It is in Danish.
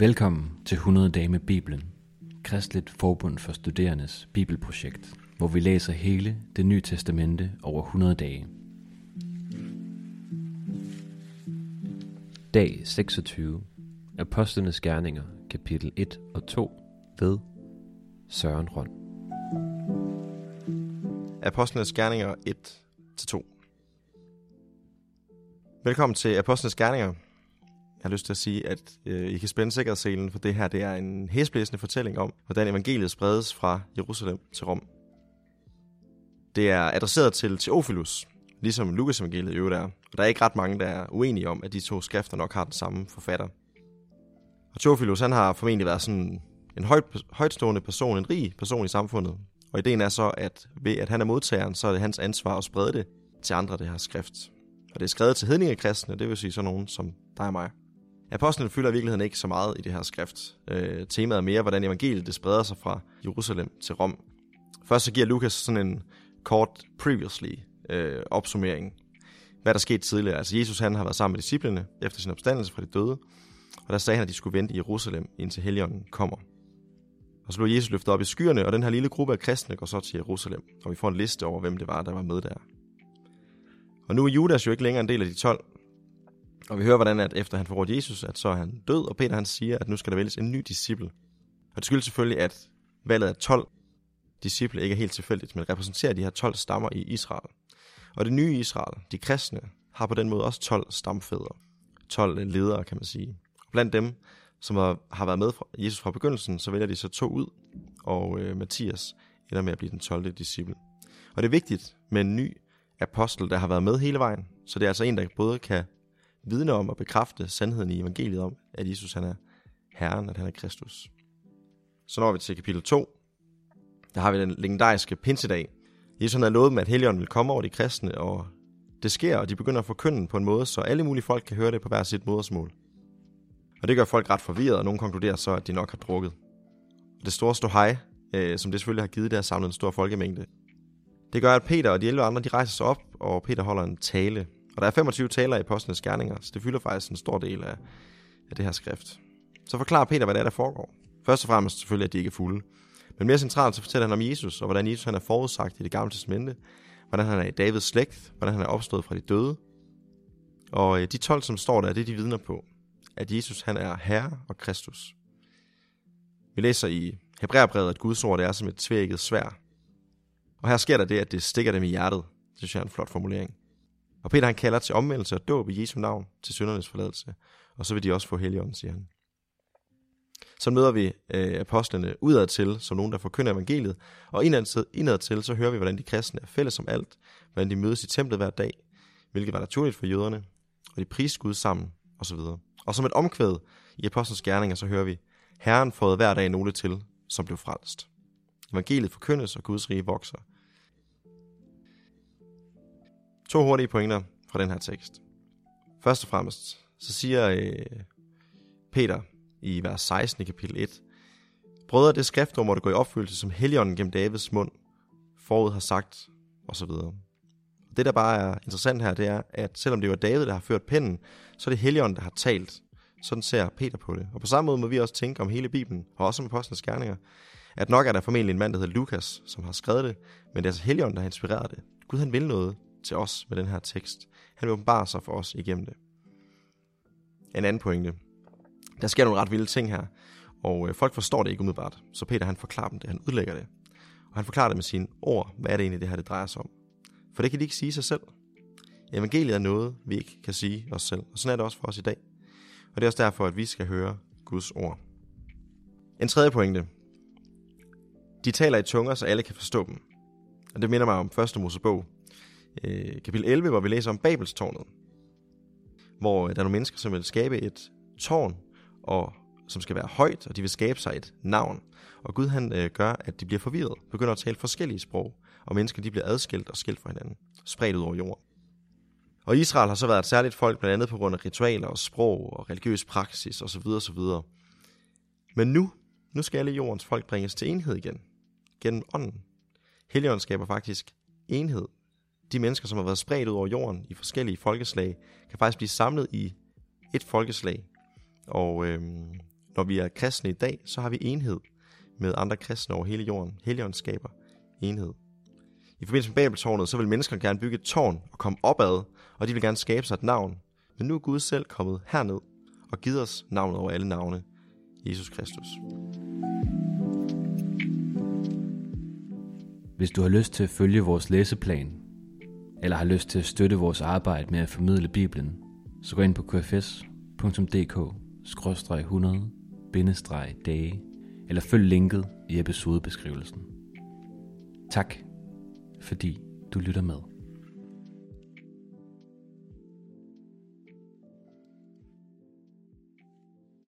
Velkommen til 100 dage med Bibelen, Kristligt Forbund for Studerendes Bibelprojekt, hvor vi læser hele det nye testamente over 100 dage. Dag 26. Apostlenes Gerninger, kapitel 1 og 2 ved Søren Røn. Apostlenes Gerninger 1-2 Velkommen til Apostlenes Gerninger. Jeg har lyst til at sige, at øh, I kan spænde sikkerhedsselen, for det her det er en hæsblæsende fortælling om, hvordan evangeliet spredes fra Jerusalem til Rom. Det er adresseret til Theophilus, ligesom Lukas evangeliet i øvrigt er. Og der er ikke ret mange, der er uenige om, at de to skrifter nok har den samme forfatter. Og Theophilus han har formentlig været sådan en højt, højtstående person, en rig person i samfundet. Og ideen er så, at ved at han er modtageren, så er det hans ansvar at sprede det til andre, det her skrift. Og det er skrevet til hedningekristne, det vil sige sådan nogen som dig og mig. Apostlen fylder i virkeligheden ikke så meget i det her skrift. Øh, temaet er mere, hvordan evangeliet det spreder sig fra Jerusalem til Rom. Først så giver Lukas sådan en kort previously øh, opsummering. Hvad der skete tidligere. Altså Jesus han har været sammen med disciplene efter sin opstandelse fra de døde. Og der sagde han, at de skulle vente i Jerusalem, indtil Helligånden kommer. Og så blev Jesus løftet op i skyerne, og den her lille gruppe af kristne går så til Jerusalem. Og vi får en liste over, hvem det var, der var med der. Og nu er Judas jo ikke længere en del af de 12, og vi hører, hvordan at efter han får Jesus, at så er han død, og Peter han siger, at nu skal der vælges en ny disciple. Og det skyldes selvfølgelig, at valget af 12 disciple ikke er helt tilfældigt, men repræsenterer de her 12 stammer i Israel. Og det nye Israel, de kristne, har på den måde også 12 stamfædre. 12 ledere, kan man sige. Og blandt dem, som har været med fra Jesus fra begyndelsen, så vælger de så to ud, og øh, Mathias ender med at blive den 12. disciple. Og det er vigtigt med en ny apostel, der har været med hele vejen, så det er altså en, der både kan vidne om og bekræfte sandheden i evangeliet om, at Jesus han er Herren, at han er Kristus. Så når vi til kapitel 2. Der har vi den legendariske pinsedag. Jesus han havde lovet dem, at Helligånden vil komme over de kristne, og det sker, og de begynder at forkynde på en måde, så alle mulige folk kan høre det på hver sit modersmål. Og det gør folk ret forvirret, og nogen konkluderer så, at de nok har drukket. Og det store ståhej, øh, som det selvfølgelig har givet, det har samlet en stor folkemængde. Det gør, at Peter og de 11 andre, de rejser sig op, og Peter holder en tale, og der er 25 taler i Apostlenes Gerninger, så det fylder faktisk en stor del af, af det her skrift. Så forklarer Peter, hvad det er, der foregår. Først og fremmest selvfølgelig, at de ikke er fulde. Men mere centralt, så fortæller han om Jesus, og hvordan Jesus han er forudsagt i det gamle testamente, hvordan han er i Davids slægt, hvordan han er opstået fra de døde. Og øh, de 12, som står der, det er de vidner på, at Jesus han er Herre og Kristus. Vi læser i Hebræerbrevet, at Guds ord det er som et tvækket svær. Og her sker der det, at det stikker dem i hjertet. Det synes jeg er en flot formulering. Og Peter han kalder til omvendelse og dåb i Jesu navn til syndernes forladelse. Og så vil de også få helligånden, siger han. Så møder vi øh, apostlene udad til, som nogen, der forkynder evangeliet, og indad, indad til, så hører vi, hvordan de kristne er fælles om alt, hvordan de mødes i templet hver dag, hvilket var naturligt for jøderne, og de priste Gud sammen, osv. Og som et omkvæd i apostlenes gerninger, så hører vi, Herren fået hver dag nogle til, som blev frelst. Evangeliet forkyndes, og Guds rige vokser. To hurtige pointer fra den her tekst. Først og fremmest, så siger øh, Peter i vers 16 i kapitel 1, Brødre, det skriftord måtte gå i opfyldelse, som Helligånden gennem Davids mund forud har sagt, osv. Det, der bare er interessant her, det er, at selvom det var David, der har ført pennen, så er det Helligånden, der har talt. Sådan ser Peter på det. Og på samme måde må vi også tænke om hele Bibelen, og også om apostlenes gerninger, at nok er der formentlig en mand, der hedder Lukas, som har skrevet det, men det er altså Helligånden, der har inspireret det. Gud han vil noget, til os med den her tekst. Han vil åbenbare sig for os igennem det. En anden pointe. Der sker nogle ret vilde ting her, og øh, folk forstår det ikke umiddelbart, så Peter han forklarer dem det, han udlægger det. Og han forklarer det med sine ord, hvad er det egentlig, det her det drejer sig om. For det kan de ikke sige sig selv. Evangeliet er noget, vi ikke kan sige os selv, og sådan er det også for os i dag. Og det er også derfor, at vi skal høre Guds ord. En tredje pointe. De taler i tunger, så alle kan forstå dem. Og det minder mig om 1. Mosebog, øh, kapitel 11, hvor vi læser om Babelstårnet. Hvor øh, der er nogle mennesker, som vil skabe et tårn, og som skal være højt, og de vil skabe sig et navn. Og Gud han øh, gør, at de bliver forvirret, begynder at tale forskellige sprog, og mennesker de bliver adskilt og skilt fra hinanden, spredt ud over jorden. Og Israel har så været et særligt folk, blandt andet på grund af ritualer og sprog og religiøs praksis osv. osv. Men nu, nu skal alle jordens folk bringes til enhed igen, gennem ånden. Helligånden skaber faktisk enhed de mennesker, som har været spredt ud over jorden i forskellige folkeslag, kan faktisk blive samlet i et folkeslag. Og øh, når vi er kristne i dag, så har vi enhed med andre kristne over hele jorden. Helligånden skaber enhed. I forbindelse med Babeltårnet, så vil mennesker gerne bygge et tårn og komme opad, og de vil gerne skabe sig et navn. Men nu er Gud selv kommet herned og givet os navnet over alle navne, Jesus Kristus. Hvis du har lyst til at følge vores læseplan, eller har lyst til at støtte vores arbejde med at formidle Bibelen, så gå ind på kfs.dk-100-dage, eller følg linket i episodebeskrivelsen. Tak, fordi du lytter med.